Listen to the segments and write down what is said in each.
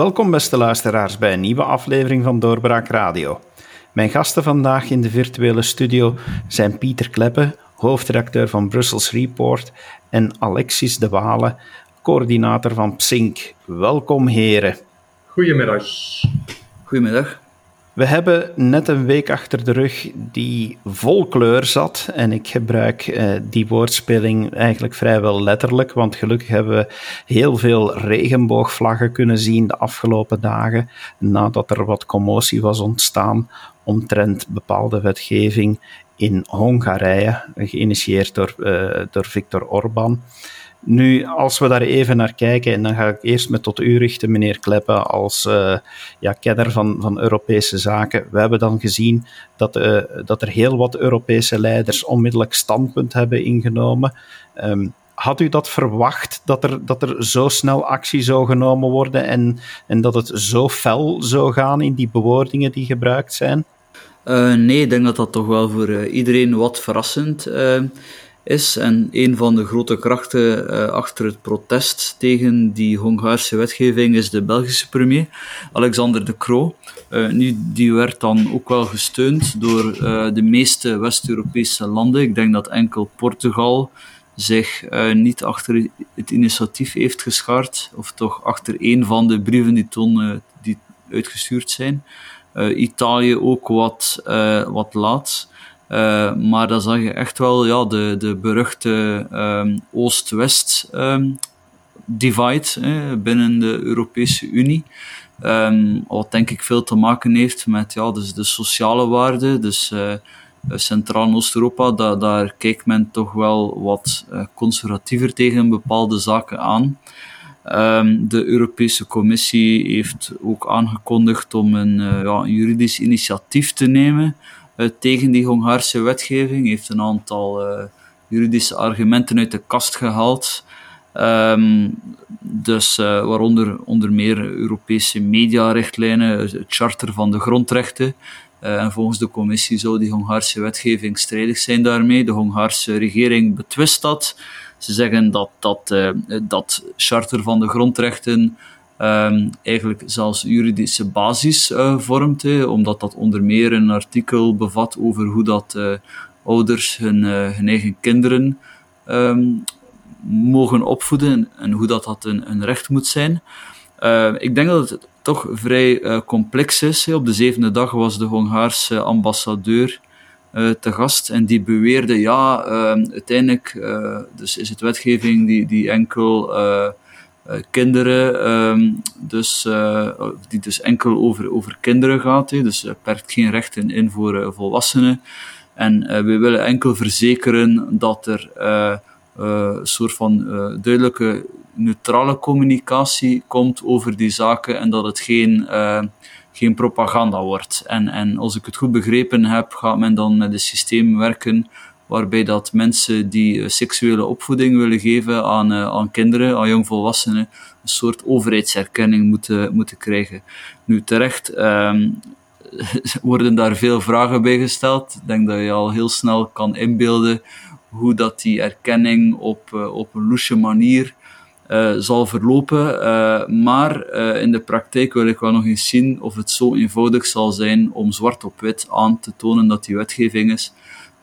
Welkom beste luisteraars bij een nieuwe aflevering van Doorbraak Radio. Mijn gasten vandaag in de virtuele studio zijn Pieter Kleppe, hoofdredacteur van Brussels Report, en Alexis de Wale, coördinator van PSINK. Welkom heren. Goedemiddag. Goedemiddag. We hebben net een week achter de rug die vol kleur zat. En ik gebruik uh, die woordspeling eigenlijk vrijwel letterlijk, want gelukkig hebben we heel veel regenboogvlaggen kunnen zien de afgelopen dagen, nadat er wat commotie was ontstaan omtrent bepaalde wetgeving in Hongarije, geïnitieerd door, uh, door Viktor Orban. Nu, als we daar even naar kijken, en dan ga ik eerst met tot u richten, meneer Kleppen, als uh, ja, kenner van, van Europese zaken. We hebben dan gezien dat, uh, dat er heel wat Europese leiders onmiddellijk standpunt hebben ingenomen. Um, had u dat verwacht, dat er, dat er zo snel actie zou genomen worden en, en dat het zo fel zou gaan in die bewoordingen die gebruikt zijn? Uh, nee, ik denk dat dat toch wel voor iedereen wat verrassend is. En een van de grote krachten uh, achter het protest tegen die Hongaarse wetgeving is de Belgische premier, Alexander de Croo. Uh, nu, die werd dan ook wel gesteund door uh, de meeste West-Europese landen. Ik denk dat enkel Portugal zich niet achter het initiatief heeft geschaard, of toch achter een van de brieven die toen die uitgestuurd zijn. Italië ook wat, wat laat. Uh, maar dan zag je echt wel ja, de, de beruchte um, Oost-West um, divide hè, binnen de Europese Unie. Um, wat denk ik veel te maken heeft met ja, dus de sociale waarden. Dus uh, Centraal- en Oost-Europa, da daar kijkt men toch wel wat uh, conservatiever tegen bepaalde zaken aan. De Europese Commissie heeft ook aangekondigd om een, ja, een juridisch initiatief te nemen tegen die Hongaarse wetgeving. heeft een aantal uh, juridische argumenten uit de kast gehaald. Um, dus uh, waaronder onder meer Europese mediarichtlijnen, het charter van de grondrechten. en volgens de commissie zou die Hongaarse wetgeving strijdig zijn daarmee. De Hongaarse regering betwist dat. Ze zeggen dat dat, dat charter van de grondrechten um, eigenlijk zelfs juridische basis uh, vormt, hè, omdat dat onder meer een artikel bevat over hoe dat uh, ouders hun, uh, hun, eigen kinderen um, mogen opvoeden en hoe dat, dat een, een recht moet zijn. ik denk dat het toch vrij complex is. Op de zevende dag was de Hongaarse ambassadeur te gast en die beweerde, ja, uiteindelijk dus is het wetgeving die, die enkel kinderen, um, dus, uh, die dus enkel over, over kinderen gaat. He, dus perkt geen rechten in voor uh, volwassenen. En we willen enkel verzekeren dat er een soort van duidelijke neutrale communicatie komt over die zaken en dat het geen, geen propaganda wordt. En, en als ik het goed begrepen heb, gaat men dan met een systeem werken waarbij dat mensen die eh, seksuele opvoeding willen geven aan, uh, aan kinderen, aan jongvolwassenen, een soort overheidserkenning moeten, moeten krijgen. Nu terecht um, worden daar veel vragen bij gesteld. Ik denk dat je al heel snel kan inbeelden hoe dat die erkenning op, uh, op een loesje manier zal verlopen. Maar in de praktijk wil ik wel nog eens zien of het zo eenvoudig zal zijn om zwart op wit aan te tonen dat die wetgeving is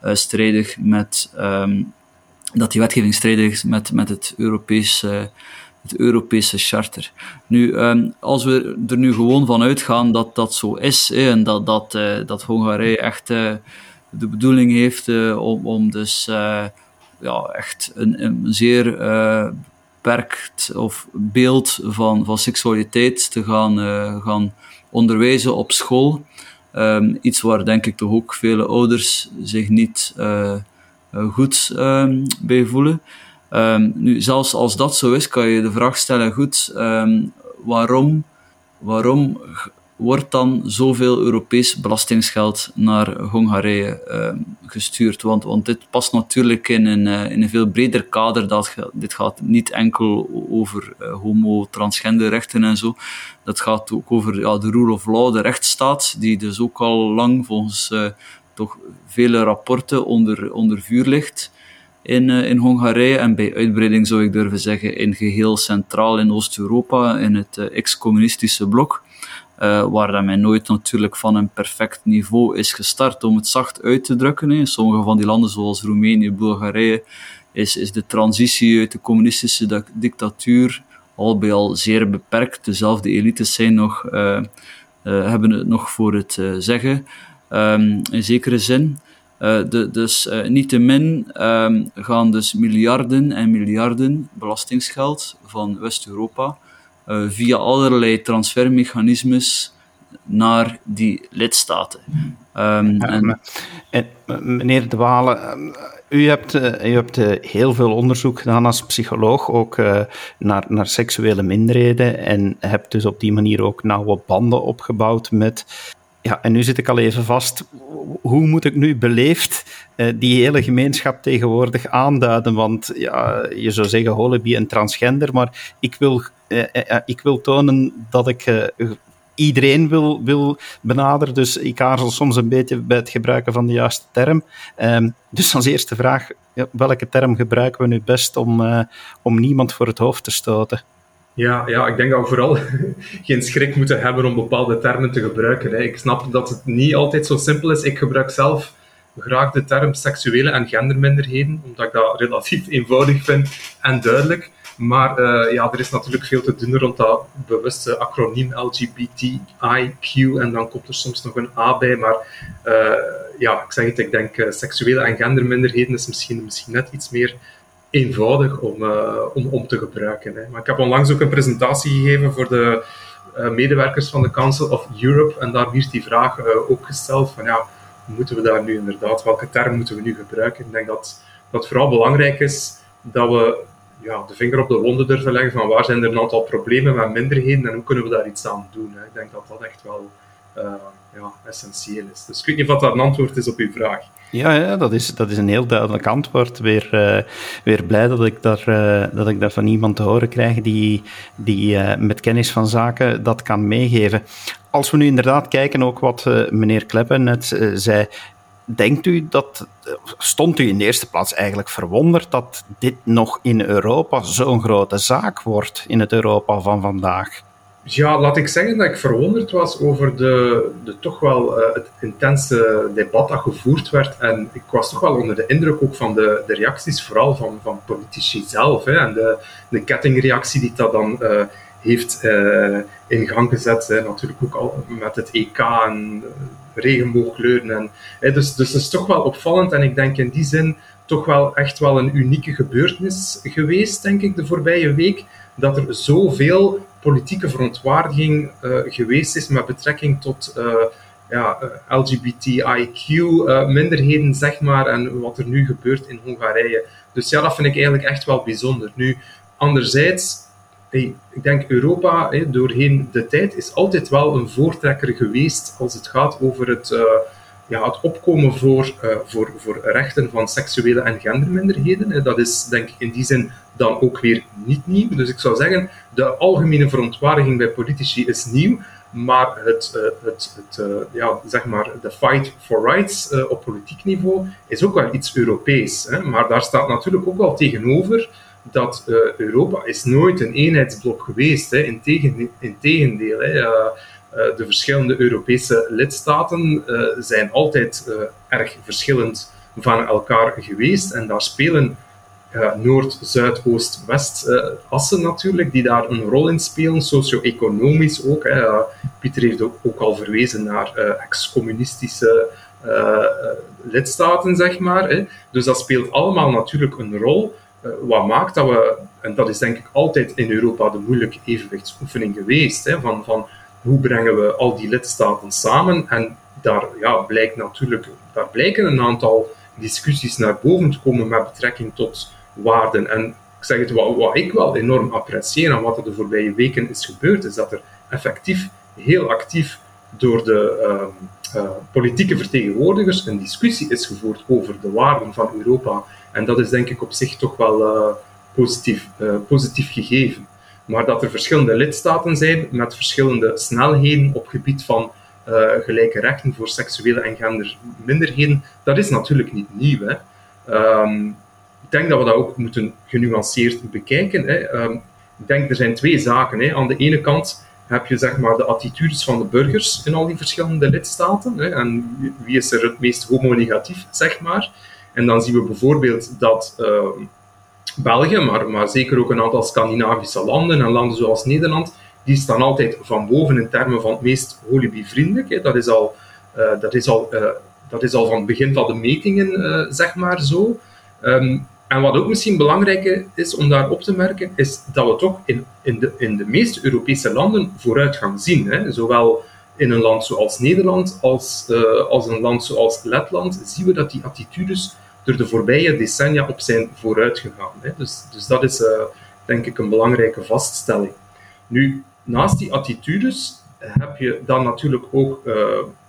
strijdig met, um, dat die wetgeving strijdig is met, met het Europese, het Europese charter. Nu, um, als we er nu gewoon van uitgaan dat dat zo is, en dat, dat, uh, dat Hongarije echt uh, de bedoeling heeft om, om dus ja, echt een, een zeer beperkt of beeld van, van seksualiteit te gaan, gaan onderwijzen op school, Um, iets waar denk ik toch ook vele ouders zich niet uh, goed um, bij voelen. Um, nu, zelfs als dat zo is, kan je de vraag stellen, goed, waarom, waarom wordt dan zoveel Europees belastingsgeld naar Hongarije uh, gestuurd? Want, want dit past natuurlijk in een, uh, in een veel breder kader. Dat, dit gaat niet enkel over uh, homo, transgender rechten en zo. Dat gaat ook over ja, de rule of law, de rechtsstaat, die dus ook al lang volgens toch vele rapporten onder, onder vuur ligt in, in Hongarije en bij uitbreiding zou ik durven zeggen in geheel centraal in Oost-Europa, in het ex-communistische blok. Uh, waar men nooit natuurlijk van een perfect niveau is gestart, om het zacht uit te drukken. In sommige van die landen, zoals Roemenië, Bulgarije, is, is de transitie uit de communistische dictatuur al bij al zeer beperkt. Dezelfde elites zijn nog, uh, uh, hebben het nog voor het zeggen, um, in zekere zin. De, dus niettemin um, gaan dus miljarden en miljarden belastingsgeld van West-Europa via allerlei transfermechanismes naar die lidstaten. Um, en, en, meneer De Walen, eh, u hebt, uh, u hebt heel veel onderzoek gedaan als psycholoog, ook naar, naar seksuele minderheden, en hebt dus op die manier ook nauwe banden opgebouwd met ja, en nu zit ik al even vast. Hoe moet ik nu beleefd die hele gemeenschap tegenwoordig aanduiden? Want ja, je zou zeggen holibi en transgender, maar ik wil, ik wil tonen dat ik iedereen wil, wil benaderen. Dus ik aarzel soms een beetje bij het gebruiken van de juiste term. Um, dus als eerste vraag, welke term gebruiken we nu best om, om niemand voor het hoofd te stoten? Ja, ja, ik denk dat we vooral geen schrik moeten hebben om bepaalde termen te gebruiken. Hè. Ik snap dat het niet altijd zo simpel is. Ik gebruik zelf graag de term seksuele en genderminderheden, omdat ik dat relatief eenvoudig vind en duidelijk. Maar uh, ja, er is natuurlijk veel te doen rond dat bewuste acroniem LGBTIQ en dan komt er soms nog een A bij. Maar uh, ja, ik zeg het, ik denk uh, seksuele en genderminderheden is misschien, misschien net iets meer eenvoudig om, om, om te gebruiken. Hè. Maar ik heb onlangs ook een presentatie gegeven voor de medewerkers van de Council of Europe en daar werd die vraag ook gesteld van ja, moeten we daar nu inderdaad, welke term moeten we nu gebruiken? Ik denk dat dat vooral belangrijk is dat we ja, de vinger op de wonden durven leggen van waar zijn er een aantal problemen met minderheden en hoe kunnen we daar iets aan doen. Hè. Ik denk dat dat echt wel ja, essentieel is. Dus ik weet niet of dat een antwoord is op uw vraag. Ja, ja dat, is, dat is een heel duidelijk antwoord. Weer, uh, weer blij dat ik, daar, uh, dat ik dat van iemand te horen krijg die, die met kennis van zaken dat kan meegeven. Als we nu inderdaad kijken, ook wat meneer Kleppen net zei, denkt u dat, stond u in de eerste plaats eigenlijk verwonderd dat dit nog in Europa zo'n grote zaak wordt, in het Europa van vandaag? Ja, laat ik zeggen dat ik verwonderd was over de, de toch wel uh, het intense debat dat gevoerd werd. En ik was toch wel onder de indruk ook van de, de reacties, vooral van, van politici zelf. Hè, en de, de kettingreactie die dat dan uh, heeft uh, in gang gezet. Hè, natuurlijk ook al met het EK en regenboogkleuren. En, hè, dus, dus is toch wel opvallend. En ik denk in die zin toch wel echt wel een unieke gebeurtenis geweest, denk ik, de voorbije week. Dat er zoveel politieke verontwaardiging uh, geweest is met betrekking tot ja, eh, LGBTIQ-minderheden, zeg maar, en wat er nu gebeurt in Hongarije. Dus ja, dat vind ik eigenlijk echt wel bijzonder. Nu, anderzijds, ik denk Europa doorheen de tijd is altijd wel een voortrekker geweest als het gaat over het ja, het opkomen voor, uh, voor, voor rechten van seksuele en genderminderheden. Dat is denk ik in die zin dan ook weer niet nieuw. Dus ik zou zeggen, de algemene verontwaardiging bij politici is nieuw, maar het, uh, het, het ja, zeg maar, de fight for rights op politiek niveau is ook wel iets Europees. Hè? Maar daar staat natuurlijk ook wel tegenover dat Europa is nooit een eenheidsblok geweest. Hè? Integendeel, hè? Eh, de verschillende Europese lidstaten eh, zijn altijd eh, erg verschillend van elkaar geweest. En daar spelen Noord, Zuid, Oost, West assen natuurlijk, die daar een rol in spelen, socio-economisch ook. Pieter heeft ook, ook, al verwezen naar ex-communistische lidstaten, zeg maar. Hè. Dus dat speelt allemaal natuurlijk een rol. Wat maakt dat we, en dat is denk ik altijd in Europa de moeilijke evenwichtsoefening geweest, hè, van, van hoe brengen we al die lidstaten samen? En daar ja, blijkt natuurlijk, daar blijken een aantal discussies naar boven te komen met betrekking tot waarden. En ik zeg het, wat, wat ik wel enorm apprecieer aan wat er de voorbije weken is gebeurd, is dat er effectief heel actief door de uh, politieke vertegenwoordigers een discussie is gevoerd over de waarden van Europa. En dat is denk ik op zich toch wel uh, positief, positief gegeven. Maar dat er verschillende lidstaten zijn met verschillende snelheden op gebied van gelijke rechten voor seksuele en genderminderheden, dat is natuurlijk niet nieuw. Hè. Um, denk dat we dat ook moeten genuanceerd bekijken. Hè. Ehm, ik denk, er zijn twee zaken. Hè. Aan de ene kant heb je zeg maar, de attitudes van de burgers in al die verschillende lidstaten. Hè. En wie is er het meest homo-negatief, zeg maar. En dan zien we bijvoorbeeld dat uh, België, maar, maar zeker ook een aantal Scandinavische landen en landen zoals Nederland, die staan altijd van boven in termen van het meest holibi-vriendelijk. Dat is al, uh, dat is al, uh, dat is al van het begin van de metingen, uh, zeg maar zo. Um, en wat ook misschien belangrijk is om daar op te merken, is dat we toch in, in, de, in de meeste Europese landen vooruitgang zien. Hè. Zowel in een land zoals Nederland als, uh, als een land zoals Letland zien we dat die attitudes door de voorbije decennia op zijn vooruitgegaan. Hè. Dus, dus dat is uh, denk ik een belangrijke vaststelling. Nu, naast die attitudes heb je dan natuurlijk ook uh,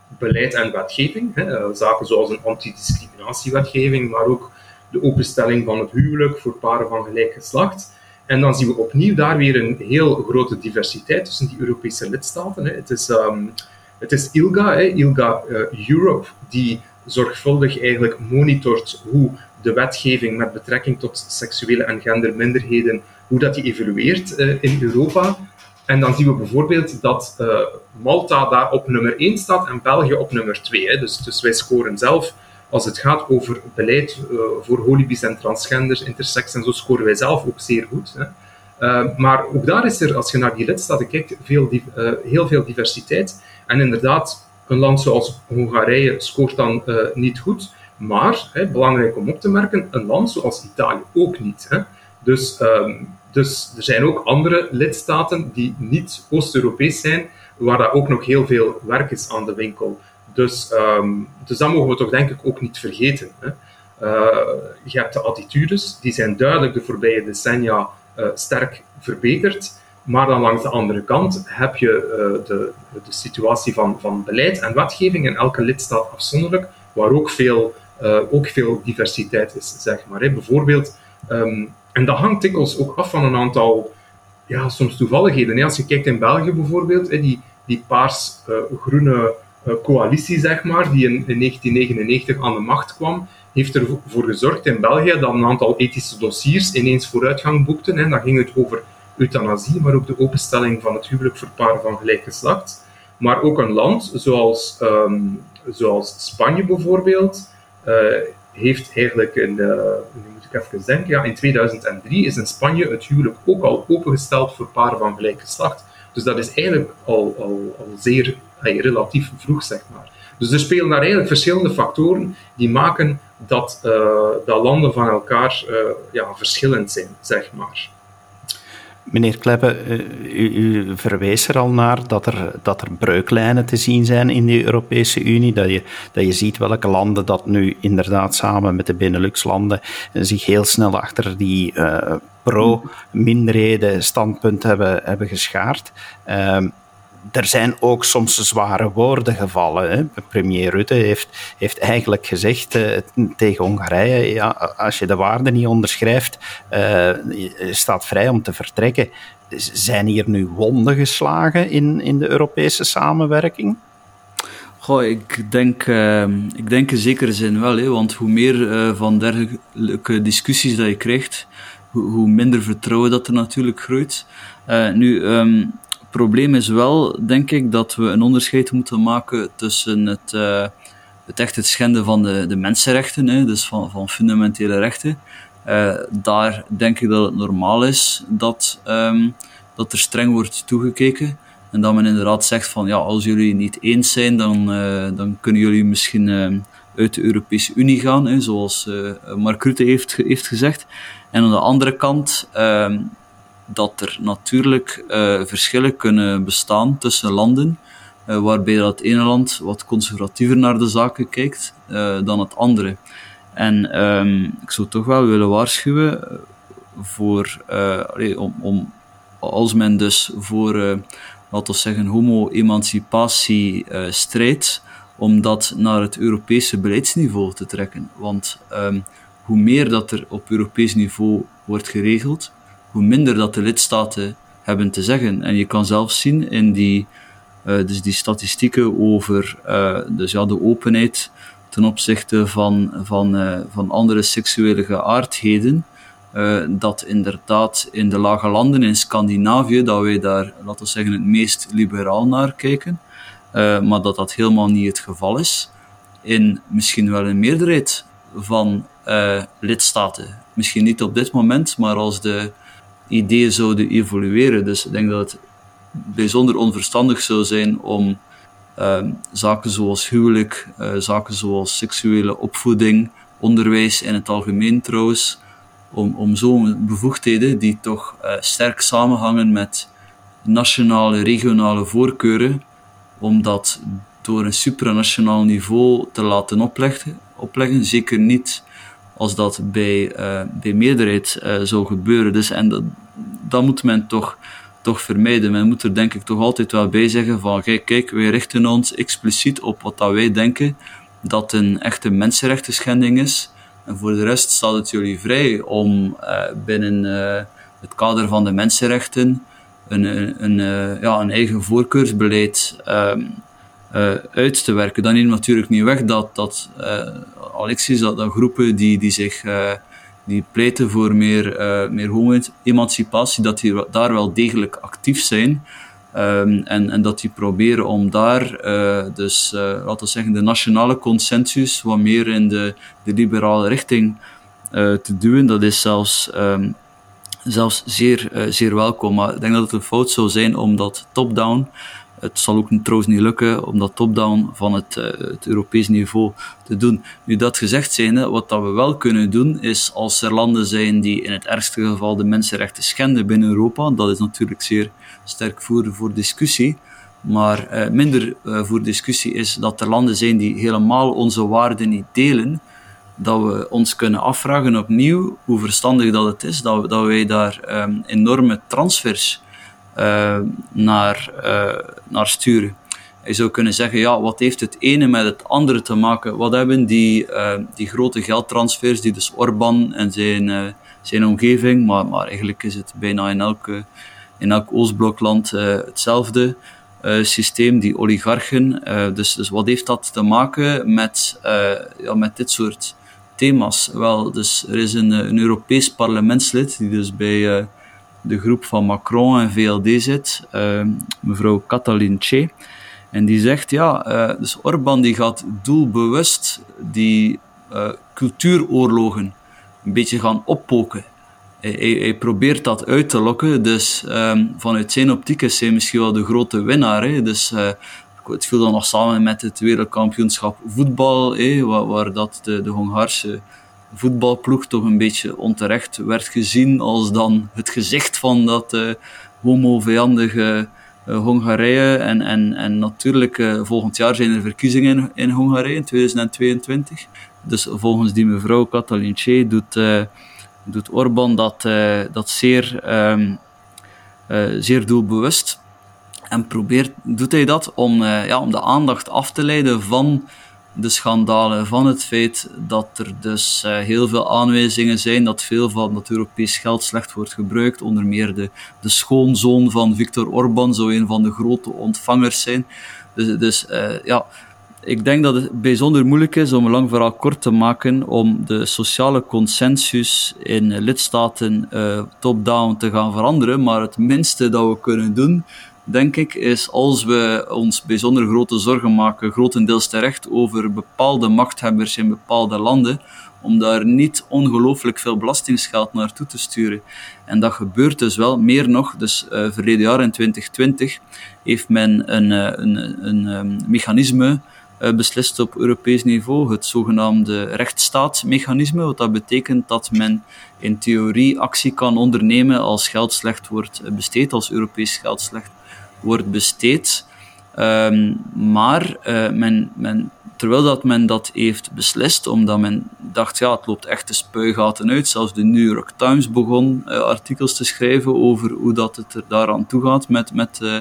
beleid en wetgeving. Hè. Zaken zoals een antidiscriminatiewetgeving, maar ook de openstelling van het huwelijk voor paren van gelijk geslacht. En dan zien we opnieuw daar weer een heel grote diversiteit tussen die Europese lidstaten. Het is, um, het is ILGA, ILGA uh, Europe, die zorgvuldig eigenlijk monitort hoe de wetgeving met betrekking tot seksuele en genderminderheden, hoe dat die evolueert uh, in Europa. En dan zien we bijvoorbeeld dat uh, Malta daar op nummer 1 staat en België op nummer 2. Hè. Dus, dus wij scoren zelf als het gaat over beleid uh, voor holibies en transgenders, intersex en zo, scoren wij zelf ook zeer goed. Hè. Uh, maar ook daar is er, als je naar die lidstaten kijkt, veel, uh, heel veel diversiteit. En inderdaad, een land zoals Hongarije scoort dan niet goed. Maar, hè, belangrijk om op te merken, een land zoals Italië ook niet. Hè. Dus, um, dus er zijn ook andere lidstaten die niet Oost-Europees zijn, waar dat ook nog heel veel werk is aan de winkel. Dus, um, dus dat mogen we toch denk ik ook niet vergeten. Hè. Uh, je hebt de attitudes, die zijn duidelijk de voorbije decennia uh, sterk verbeterd. Maar dan langs de andere kant heb je uh, de, de situatie van, van beleid en wetgeving in elke lidstaat afzonderlijk, waar ook veel, ook veel diversiteit is, zeg maar. Hè. Bijvoorbeeld, um, en dat hangt dikwijls ook af van een aantal, ja, soms toevalligheden. Hè. Als je kijkt in België bijvoorbeeld, hè, die, die paars-groene coalitie, zeg maar, die in, in 1999 aan de macht kwam, heeft ervoor gezorgd in België dat een aantal ethische dossiers ineens vooruitgang boekten. Hè. Dan ging het over euthanasie, maar ook de openstelling van het huwelijk voor paren van gelijk geslacht. Maar ook een land zoals, um, zoals Spanje bijvoorbeeld, uh, heeft eigenlijk in, nu moet ik even denken, ja, in 2003 is in Spanje het huwelijk ook al opengesteld voor paren van gelijk geslacht. Dus dat is eigenlijk al, al, al zeer hey, relatief vroeg, zeg maar. Dus er spelen daar eigenlijk verschillende factoren die maken dat, uh, dat landen van elkaar uh, ja, verschillend zijn, zeg maar. Meneer Kleppe, u, u, verwees er al naar dat er, dat er breuklijnen te zien zijn in de Europese Unie. Dat je, dat je ziet welke landen dat nu inderdaad samen met de Benelux-landen zich heel snel achter die pro-minderheden standpunt hebben, hebben geschaard. Uh, er zijn ook soms zware woorden gevallen. Hè. Premier Rutte heeft, heeft eigenlijk gezegd uh, tegen Hongarije: ja, als je de waarden niet onderschrijft, je staat vrij om te vertrekken. Zijn hier nu wonden geslagen in, in de Europese samenwerking? Goh, ik denk, uh, ik denk in zekere zin wel, hè, want hoe meer van dergelijke discussies dat je krijgt, hoe, hoe, minder vertrouwen dat er natuurlijk groeit. Nu, um, probleem is wel, denk ik, dat we een onderscheid moeten maken tussen het, uh, het echt het schenden van de, de mensenrechten, hè, dus van, van fundamentele rechten. Uh, daar denk ik dat het normaal is dat, um, dat er streng wordt toegekeken. En dat men inderdaad zegt van, ja, als jullie niet eens zijn, dan, uh, dan kunnen jullie misschien uit de Europese Unie gaan, hè, zoals Mark Rutte heeft, heeft gezegd. En aan de andere kant ehm, dat er natuurlijk uh, verschillen kunnen bestaan tussen landen, uh, waarbij dat ene land wat conservatiever naar de zaken kijkt uh, dan het andere. En um, ik zou toch wel willen waarschuwen voor, om, om, als men dus voor, laten we zeggen, homo-emancipatie strijdt, om dat naar het Europese beleidsniveau te trekken. Want um, hoe meer dat er op Europees niveau wordt geregeld, hoe minder dat de lidstaten hebben te zeggen. En je kan zelfs zien in die, uh, dus die statistieken over uh, dus ja, de openheid ten opzichte van, van, van andere seksuele geaardheden. dat inderdaad in de lage landen in Scandinavië, dat wij daar, laten we zeggen, het meest liberaal naar kijken, maar dat dat helemaal niet het geval is. In misschien wel een meerderheid van lidstaten. Misschien niet op dit moment, maar als de ideeën zouden evolueren. Dus ik denk dat het bijzonder onverstandig zou zijn om ehm, zaken zoals huwelijk, uh, zaken zoals seksuele opvoeding, onderwijs in het algemeen trouwens, om, om zo'n bevoegdheden die toch uh, sterk samenhangen met nationale, regionale voorkeuren, om dat door een supranationaal niveau te laten opleggen, opleggen zeker niet als dat bij, uh, bij meerderheid uh, zou gebeuren. Dus, en dat, dat moet men toch, toch vermijden. Men moet er denk ik toch altijd wel bij zeggen van kijk, kijk wij richten ons expliciet op wat dat wij denken dat een echte mensenrechten schending is. En voor de rest staat het jullie vrij om uh, binnen het kader van de mensenrechten een, een, een ja, een eigen voorkeursbeleid ehm, uit te werken. Dan neemt natuurlijk niet weg dat, dat Alexis, dat, dat groepen die, die zich uh, die pleiten voor meer, uh, meer homo-emancipatie, dat die daar wel degelijk actief zijn. Um, en, en dat die proberen om daar, uh, dus laten we zeggen, de nationale consensus wat meer in de, de liberale richting te duwen. Dat is zelfs, um, zelfs zeer, zeer welkom. Maar ik denk dat het een fout zou zijn om dat top-down het zal ook trouwens niet lukken om dat top-down van het, uh, het Europees niveau te doen. Nu dat gezegd zijnde, wat dat we wel kunnen doen, is als er landen zijn die in het ergste geval de mensenrechten schenden binnen Europa, dat is natuurlijk zeer sterk voor, discussie, maar uh, minder uh, voor discussie is dat er landen zijn die helemaal onze waarden niet delen, dat we ons kunnen afvragen opnieuw hoe verstandig dat het is, dat, dat wij daar um, enorme transfers naar, uh, naar sturen. Je zou kunnen zeggen, ja, wat heeft het ene met het andere te maken? Wat hebben die, uh, die grote geldtransfers, die dus Orbán en zijn, zijn omgeving, maar, maar eigenlijk is het bijna in elk, in elk Oostblokland hetzelfde systeem, die oligarchen. dus, dus wat heeft dat te maken met, ja, met dit soort thema's? Wel, dus er is een, een Europees parlementslid die dus bij de groep van Macron en VLD zit, uh, mevrouw Catalin Che. En die zegt, ja, uh, dus Orbán die gaat doelbewust die uh, cultuuroorlogen een beetje gaan oppoken. Hij, hij, probeert dat uit te lokken, dus um, vanuit zijn optiek is hij misschien wel de grote winnaar. Hè. Dus uh, het viel dan nog samen met het wereldkampioenschap voetbal, hè, waar, waar dat de, de Hongaarse voetbalploeg toch een beetje onterecht werd gezien als dan het gezicht van dat uh, homo-vijandige uh, Hongarije. En, en, en natuurlijk, uh, volgend jaar zijn er verkiezingen in, in Hongarije, in 2022. Dus volgens die mevrouw Katalin Che doet, doet Orbán dat, dat zeer, um, zeer doelbewust. En probeert, doet hij dat om, ja, om de aandacht af te leiden van de schandalen van het feit dat er dus uh, heel veel aanwijzingen zijn dat veel van dat Europees geld slecht wordt gebruikt. Onder meer de, de schoonzoon van Viktor Orban zou een van de grote ontvangers zijn. Dus, dus uh, ja, ik denk dat het bijzonder moeilijk is om een lang verhaal kort te maken om de sociale consensus in lidstaten uh, top-down te gaan veranderen. Maar het minste dat we kunnen doen denk ik, is als we ons bijzonder grote zorgen maken, grotendeels terecht, over bepaalde machthebbers in bepaalde landen, om daar niet ongelooflijk veel belastingsgeld naartoe te sturen. En dat gebeurt dus wel, meer nog. Dus uh, verleden jaar in 2020 heeft men een, uh, een, een um, mechanisme uh, beslist op Europees niveau, het zogenaamde rechtsstaatsmechanisme, wat dat betekent dat men in theorie actie kan ondernemen als geld slecht wordt besteed, als Europees geld slecht wordt besteed. Um, maar uh, men, men, terwijl dat men dat heeft beslist, omdat men dacht, ja, het loopt echt de spuigaten uit. Zelfs de New York Times begon uh, artikels te schrijven over hoe dat het er daaraan toe gaat met, met, uh,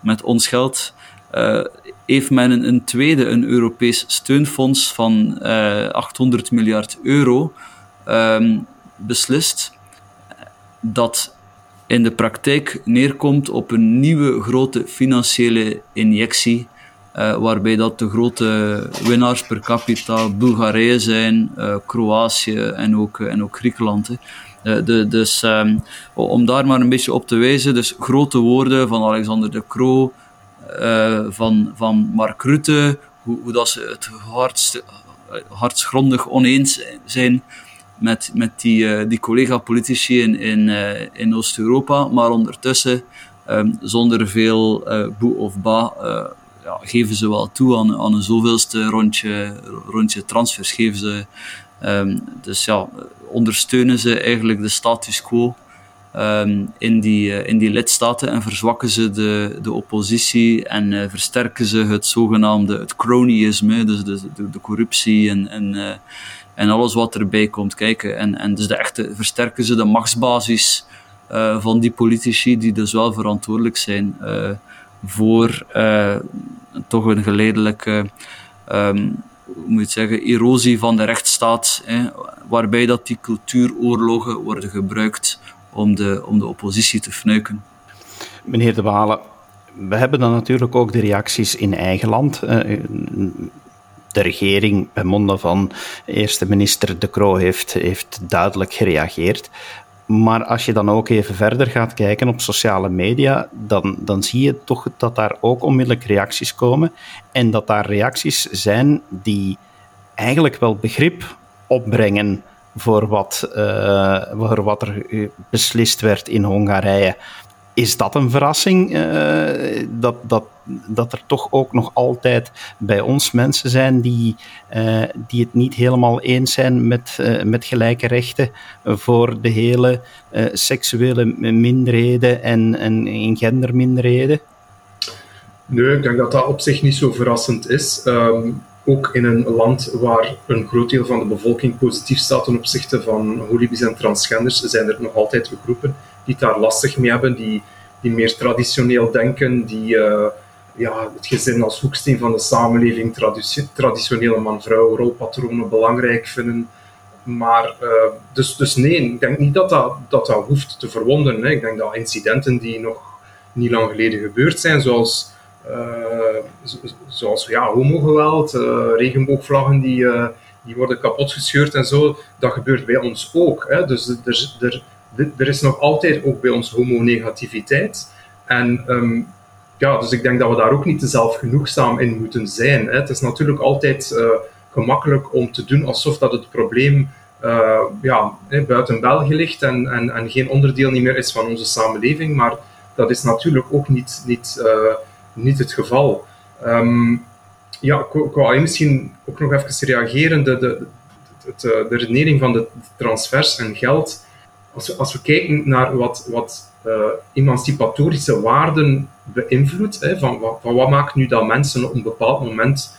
met ons geld. heeft men een, een, tweede, een Europees steunfonds van 800 miljard euro um, beslist, dat in de praktijk neerkomt op een nieuwe grote financiële injectie waarbij dat de grote winnaars per capita Bulgarije zijn, Kroatië en ook, en ook Griekenland. De, dus um, om daar maar een beetje op te wijzen, dus grote woorden van Alexander de Croo, van, van Mark Rutte, hoe, hoe dat ze het hardst, hartsgrondig oneens zijn met, met die, uh, die collega-politici in, in, uh, in Oost-Europa, maar ondertussen, um, zonder veel uh, boe of ba, ja, geven ze wel toe aan, aan een zoveelste rondje, rondje transfers. Geven ze, um, dus ja, ondersteunen ze eigenlijk de status quo um, in, die, in die lidstaten en verzwakken ze de, de oppositie en versterken ze het zogenaamde het cronyisme, dus de, de, de corruptie en, en en alles wat erbij komt kijken. En, en dus de echte, versterken ze de machtsbasis uh, van die politici die dus wel verantwoordelijk zijn uh, voor uh, toch een geleidelijke, um, hoe moet je zeggen, erosie van de rechtsstaat, waarbij dat die cultuuroorlogen worden gebruikt om de, om de oppositie te fnuiken. Meneer De Walen, we hebben dan natuurlijk ook de reacties in eigen land de regering bij monden van eerste minister De Croo heeft, heeft duidelijk gereageerd. Maar als je dan ook even verder gaat kijken op sociale media, dan, dan zie je toch dat daar ook onmiddellijk reacties komen. En dat daar reacties zijn die eigenlijk wel begrip opbrengen voor wat, uh, voor wat er beslist werd in Hongarije. Is dat een verrassing? Uh, dat, dat, dat er toch ook nog altijd bij ons mensen zijn die, uh, die het niet helemaal eens zijn met, uh, met gelijke rechten voor de hele seksuele minderheden en, en genderminderheden? Nee, ik denk dat dat op zich niet zo verrassend is. Um, ook in een land waar een groot deel van de bevolking positief staat ten opzichte van holibies en transgenders, zijn er nog altijd groepen die het daar lastig mee hebben, die, die meer traditioneel denken, die uh, ja, het gezin als hoeksteen van de samenleving, traditionele man-vrouw rolpatronen belangrijk vinden. Maar, uh, dus, dus nee, ik denk niet dat dat, dat, dat hoeft te verwonderen. Hè. Ik denk dat incidenten die nog niet lang geleden gebeurd zijn, zoals, uh, zoals ja, homogeweld, regenboogvlaggen die, die worden kapotgescheurd en zo, dat gebeurt bij ons ook. Hè. Dus er, er, er is nog altijd ook bij ons homonegativiteit. En um, ja, dus ik denk dat we daar ook niet te zelfgenoegzaam in moeten zijn. Hè. Het is natuurlijk altijd uh, gemakkelijk om te doen alsof dat het probleem uh, ja, buiten België ligt en, en, en geen onderdeel niet meer is van onze samenleving. Maar dat is natuurlijk ook niet, niet, uh, niet het geval. Um, ja, ik misschien ook nog even reageren. De, de, de, de redenering van de transfers en geld als we, als we kijken naar wat, wat uh, emancipatorische waarden beïnvloedt, van, van, wat maakt nu dat mensen op een bepaald moment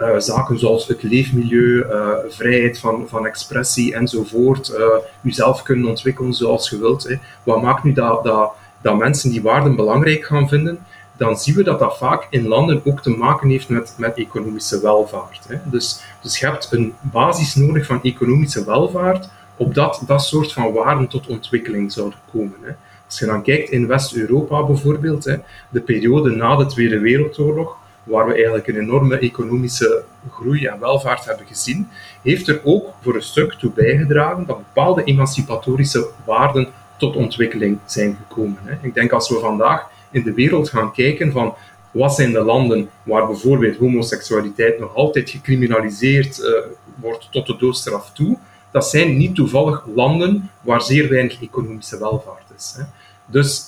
uh, zaken zoals het leefmilieu, uh, vrijheid van, van expressie enzovoort, jezelf kunnen ontwikkelen zoals je wilt, hè, wat maakt nu dat, dat, dat mensen die waarden belangrijk gaan vinden, dan zien we dat dat vaak in landen ook te maken heeft met, met economische welvaart. Hè. Dus, dus je hebt een basis nodig van economische welvaart op dat dat soort van waarden tot ontwikkeling zouden komen. Hè. Als je dan kijkt in West-Europa bijvoorbeeld, hè, de periode na de Tweede Wereldoorlog, waar we eigenlijk een enorme economische groei en welvaart hebben gezien, heeft er ook voor een stuk toe bijgedragen dat bepaalde emancipatorische waarden tot ontwikkeling zijn gekomen. Hè. Ik denk als we vandaag in de wereld gaan kijken van wat zijn de landen waar bijvoorbeeld homoseksualiteit nog altijd gecriminaliseerd uh, wordt tot de doodstraf toe, dat zijn niet toevallig landen waar zeer weinig economische welvaart is. Hè. Dus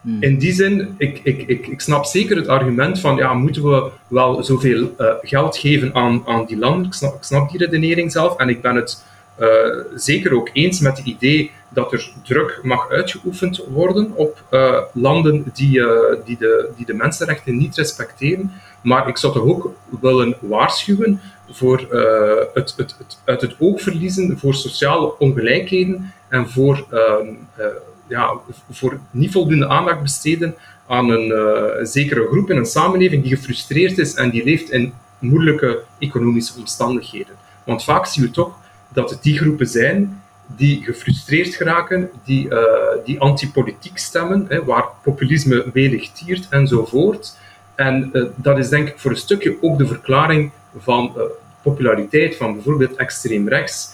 hmm. in die zin, ik, ik, ik, ik snap zeker het argument van, ja, moeten we wel zoveel uh, geld geven aan, aan die landen? Ik snap, ik snap die redenering zelf en ik ben het uh, zeker ook eens met het idee dat er druk mag uitgeoefend worden op uh, landen die, die, de, die de mensenrechten niet respecteren. Maar ik zou toch ook willen waarschuwen voor uh, het, het, het, uit het oog verliezen voor sociale ongelijkheden en voor, uh, uh, ja, voor niet voldoende aandacht besteden aan een zekere groep in een samenleving die gefrustreerd is en die leeft in moeilijke economische omstandigheden. Want vaak zien we toch dat het die groepen zijn die gefrustreerd geraken, die, die antipolitiek stemmen, hè, waar populisme welig tiert enzovoort. En dat is denk ik voor een stukje ook de verklaring van populariteit van bijvoorbeeld extreem rechts.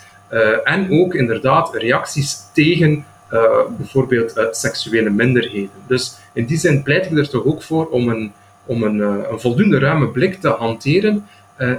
en ook inderdaad reacties tegen bijvoorbeeld seksuele minderheden. Dus in die zin pleit ik er toch ook voor om een, om een, een voldoende ruime blik te hanteren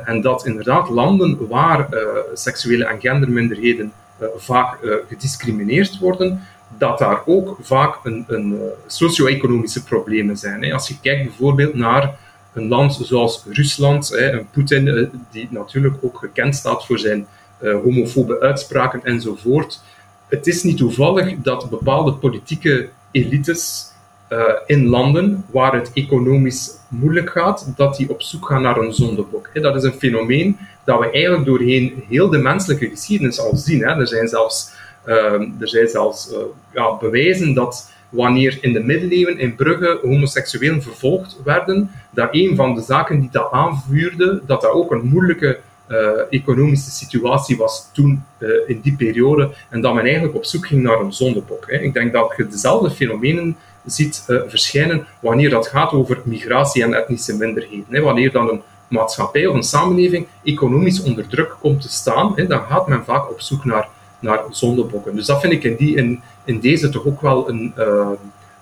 en dat inderdaad landen waar seksuele en genderminderheden vaak gediscrimineerd worden, dat daar ook vaak een, een socio-economische problemen zijn. Hè. Als je kijkt bijvoorbeeld naar een land zoals Rusland, hè, een Poetin die natuurlijk ook gekend staat voor zijn homofobe uitspraken enzovoort. Het is niet toevallig dat bepaalde politieke elites uh, in landen waar het economisch moeilijk gaat, dat die op zoek gaan naar een zondebok. Dat is een fenomeen dat we eigenlijk doorheen heel de menselijke geschiedenis al zien. Er zijn zelfs, uh, er zijn zelfs ja, bewijzen dat wanneer in de middeleeuwen in Brugge homoseksuelen vervolgd werden, dat een van de zaken die dat aanvuurde, dat dat ook een moeilijke uh, economische situatie was toen uh, in die periode en dat men eigenlijk op zoek ging naar een zondebok. Hè. Ik denk dat je dezelfde fenomenen ziet uh, verschijnen wanneer dat gaat over migratie en etnische minderheden. Hè. Wanneer dan een maatschappij of een samenleving economisch onder druk komt te staan, hè, dan gaat men vaak op zoek naar, naar zondebokken. Dus dat vind ik in, die, in, in deze toch ook wel een, uh,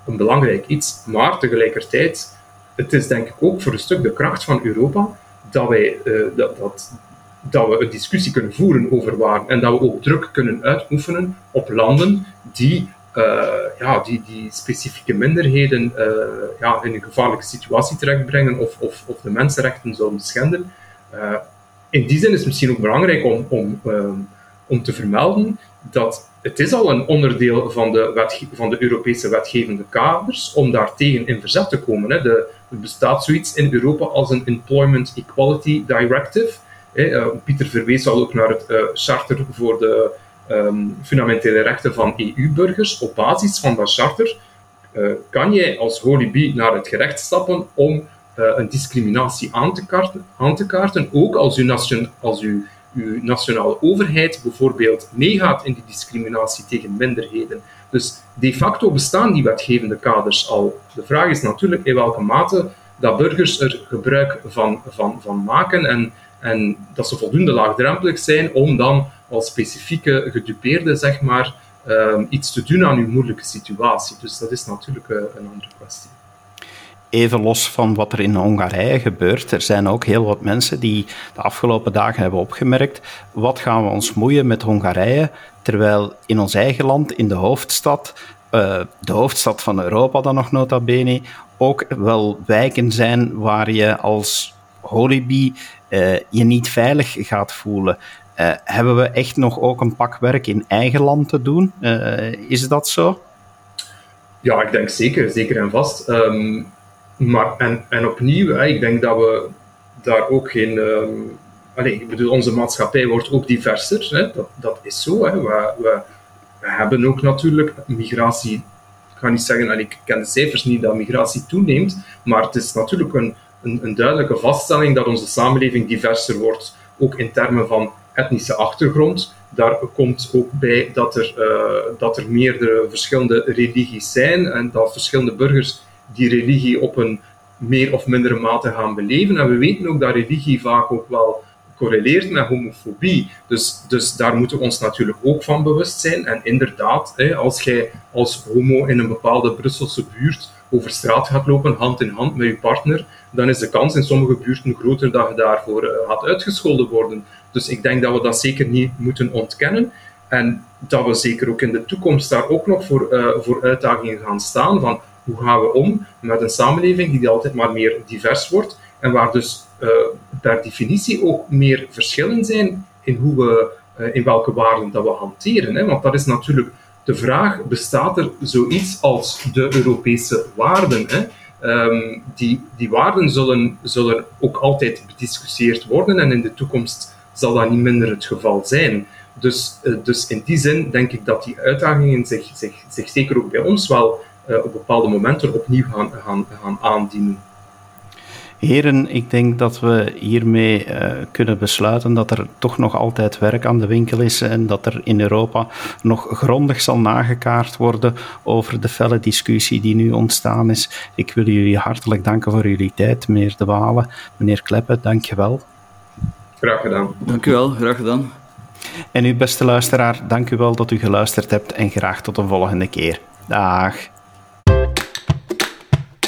een belangrijk iets. Maar tegelijkertijd, het is denk ik ook voor een stuk de kracht van Europa dat wij uh, dat, dat, dat we een discussie kunnen voeren over waar en dat we ook druk kunnen uitoefenen op landen die uh, ja, die, die specifieke minderheden ja, in een gevaarlijke situatie terechtbrengen of, of, of de mensenrechten zouden schenden. In die zin is het misschien ook belangrijk om, om, om te vermelden dat het is al een onderdeel van de, van de Europese wetgevende kaders om daartegen in verzet te komen. Hè. De, er bestaat zoiets in Europa als een Employment Equality Directive. Pieter verwees al ook naar het Charter voor de um, fundamentele rechten van EU-burgers. Op basis van dat charter uh, kan jij als holibi naar het gerecht stappen om een discriminatie aan te, kaarten, aan te kaarten, ook als nation, als uw, uw nationale overheid bijvoorbeeld meegaat in die discriminatie tegen minderheden. Dus de facto bestaan die wetgevende kaders al. De vraag is natuurlijk in welke mate dat burgers er gebruik van, van, van maken en, en dat ze voldoende laagdrempelig zijn om dan als specifieke gedupeerde, zeg maar, um, iets te doen aan uw moeilijke situatie. Dus dat is natuurlijk uh, een andere kwestie. Even los van wat er in Hongarije gebeurt, er zijn ook heel wat mensen die de afgelopen dagen hebben opgemerkt, wat gaan we ons moeien met Hongarije, terwijl in ons eigen land, in de hoofdstad, uh, de hoofdstad van Europa dan nog nota bene, ook wel wijken zijn waar je als holibi uh, je niet veilig gaat voelen. Uh, hebben we echt nog ook een pak werk in eigen land te doen? Is dat zo? Ja, ik denk zeker, zeker en vast. Um, maar, en, en opnieuw, hè, ik denk dat we daar ook geen. Um, ik bedoel, onze maatschappij wordt ook diverser. Hè, dat, dat is zo. Hè. We, we, hebben ook natuurlijk migratie. Ik ga niet zeggen, allez, ik ken de cijfers niet dat migratie toeneemt, maar het is natuurlijk een, een, een duidelijke vaststelling dat onze samenleving diverser wordt. Ook in termen van etnische achtergrond. Daar komt ook bij dat er, uh, dat er meerdere verschillende religies zijn en dat verschillende burgers die religie op een meer of mindere mate gaan beleven. En we weten ook dat religie vaak ook wel correleert met homofobie. Dus, dus daar moeten we ons natuurlijk ook van bewust zijn. En inderdaad, als jij als homo in een bepaalde Brusselse buurt over straat gaat lopen, hand in hand met je partner, dan is de kans in sommige buurten groter dat je daarvoor uh, gaat uitgescholden worden. Dus ik denk dat we dat zeker niet moeten ontkennen. En dat we zeker ook in de toekomst daar ook nog voor, uh, voor uitdagingen gaan staan. Van hoe gaan we om met een samenleving die altijd maar meer divers wordt. En waar dus uh, per definitie ook meer verschillen zijn in, hoe we, uh, in welke waarden dat we hanteren. Hè? Want dat is natuurlijk de vraag, bestaat er zoiets als de Europese waarden? Hè? Um, die, die waarden zullen, zullen ook altijd bediscussieerd worden en in de toekomst zal dat niet minder het geval zijn. Dus, uh, dus in die zin denk ik dat die uitdagingen zich, zich, zich zeker ook bij ons wel op bepaalde momenten opnieuw gaan, gaan, gaan aandienen. Heren, ik denk dat we hiermee uh, kunnen besluiten dat er toch nog altijd werk aan de winkel is en dat er in Europa nog grondig zal nagekaart worden over de felle discussie die nu ontstaan is. Ik wil jullie hartelijk danken voor jullie tijd, meneer De Walen, meneer Kleppen, dank je wel. Graag gedaan. Dank u wel, graag gedaan. En u, beste luisteraar, dank u wel dat u geluisterd hebt en graag tot een volgende keer. Dag.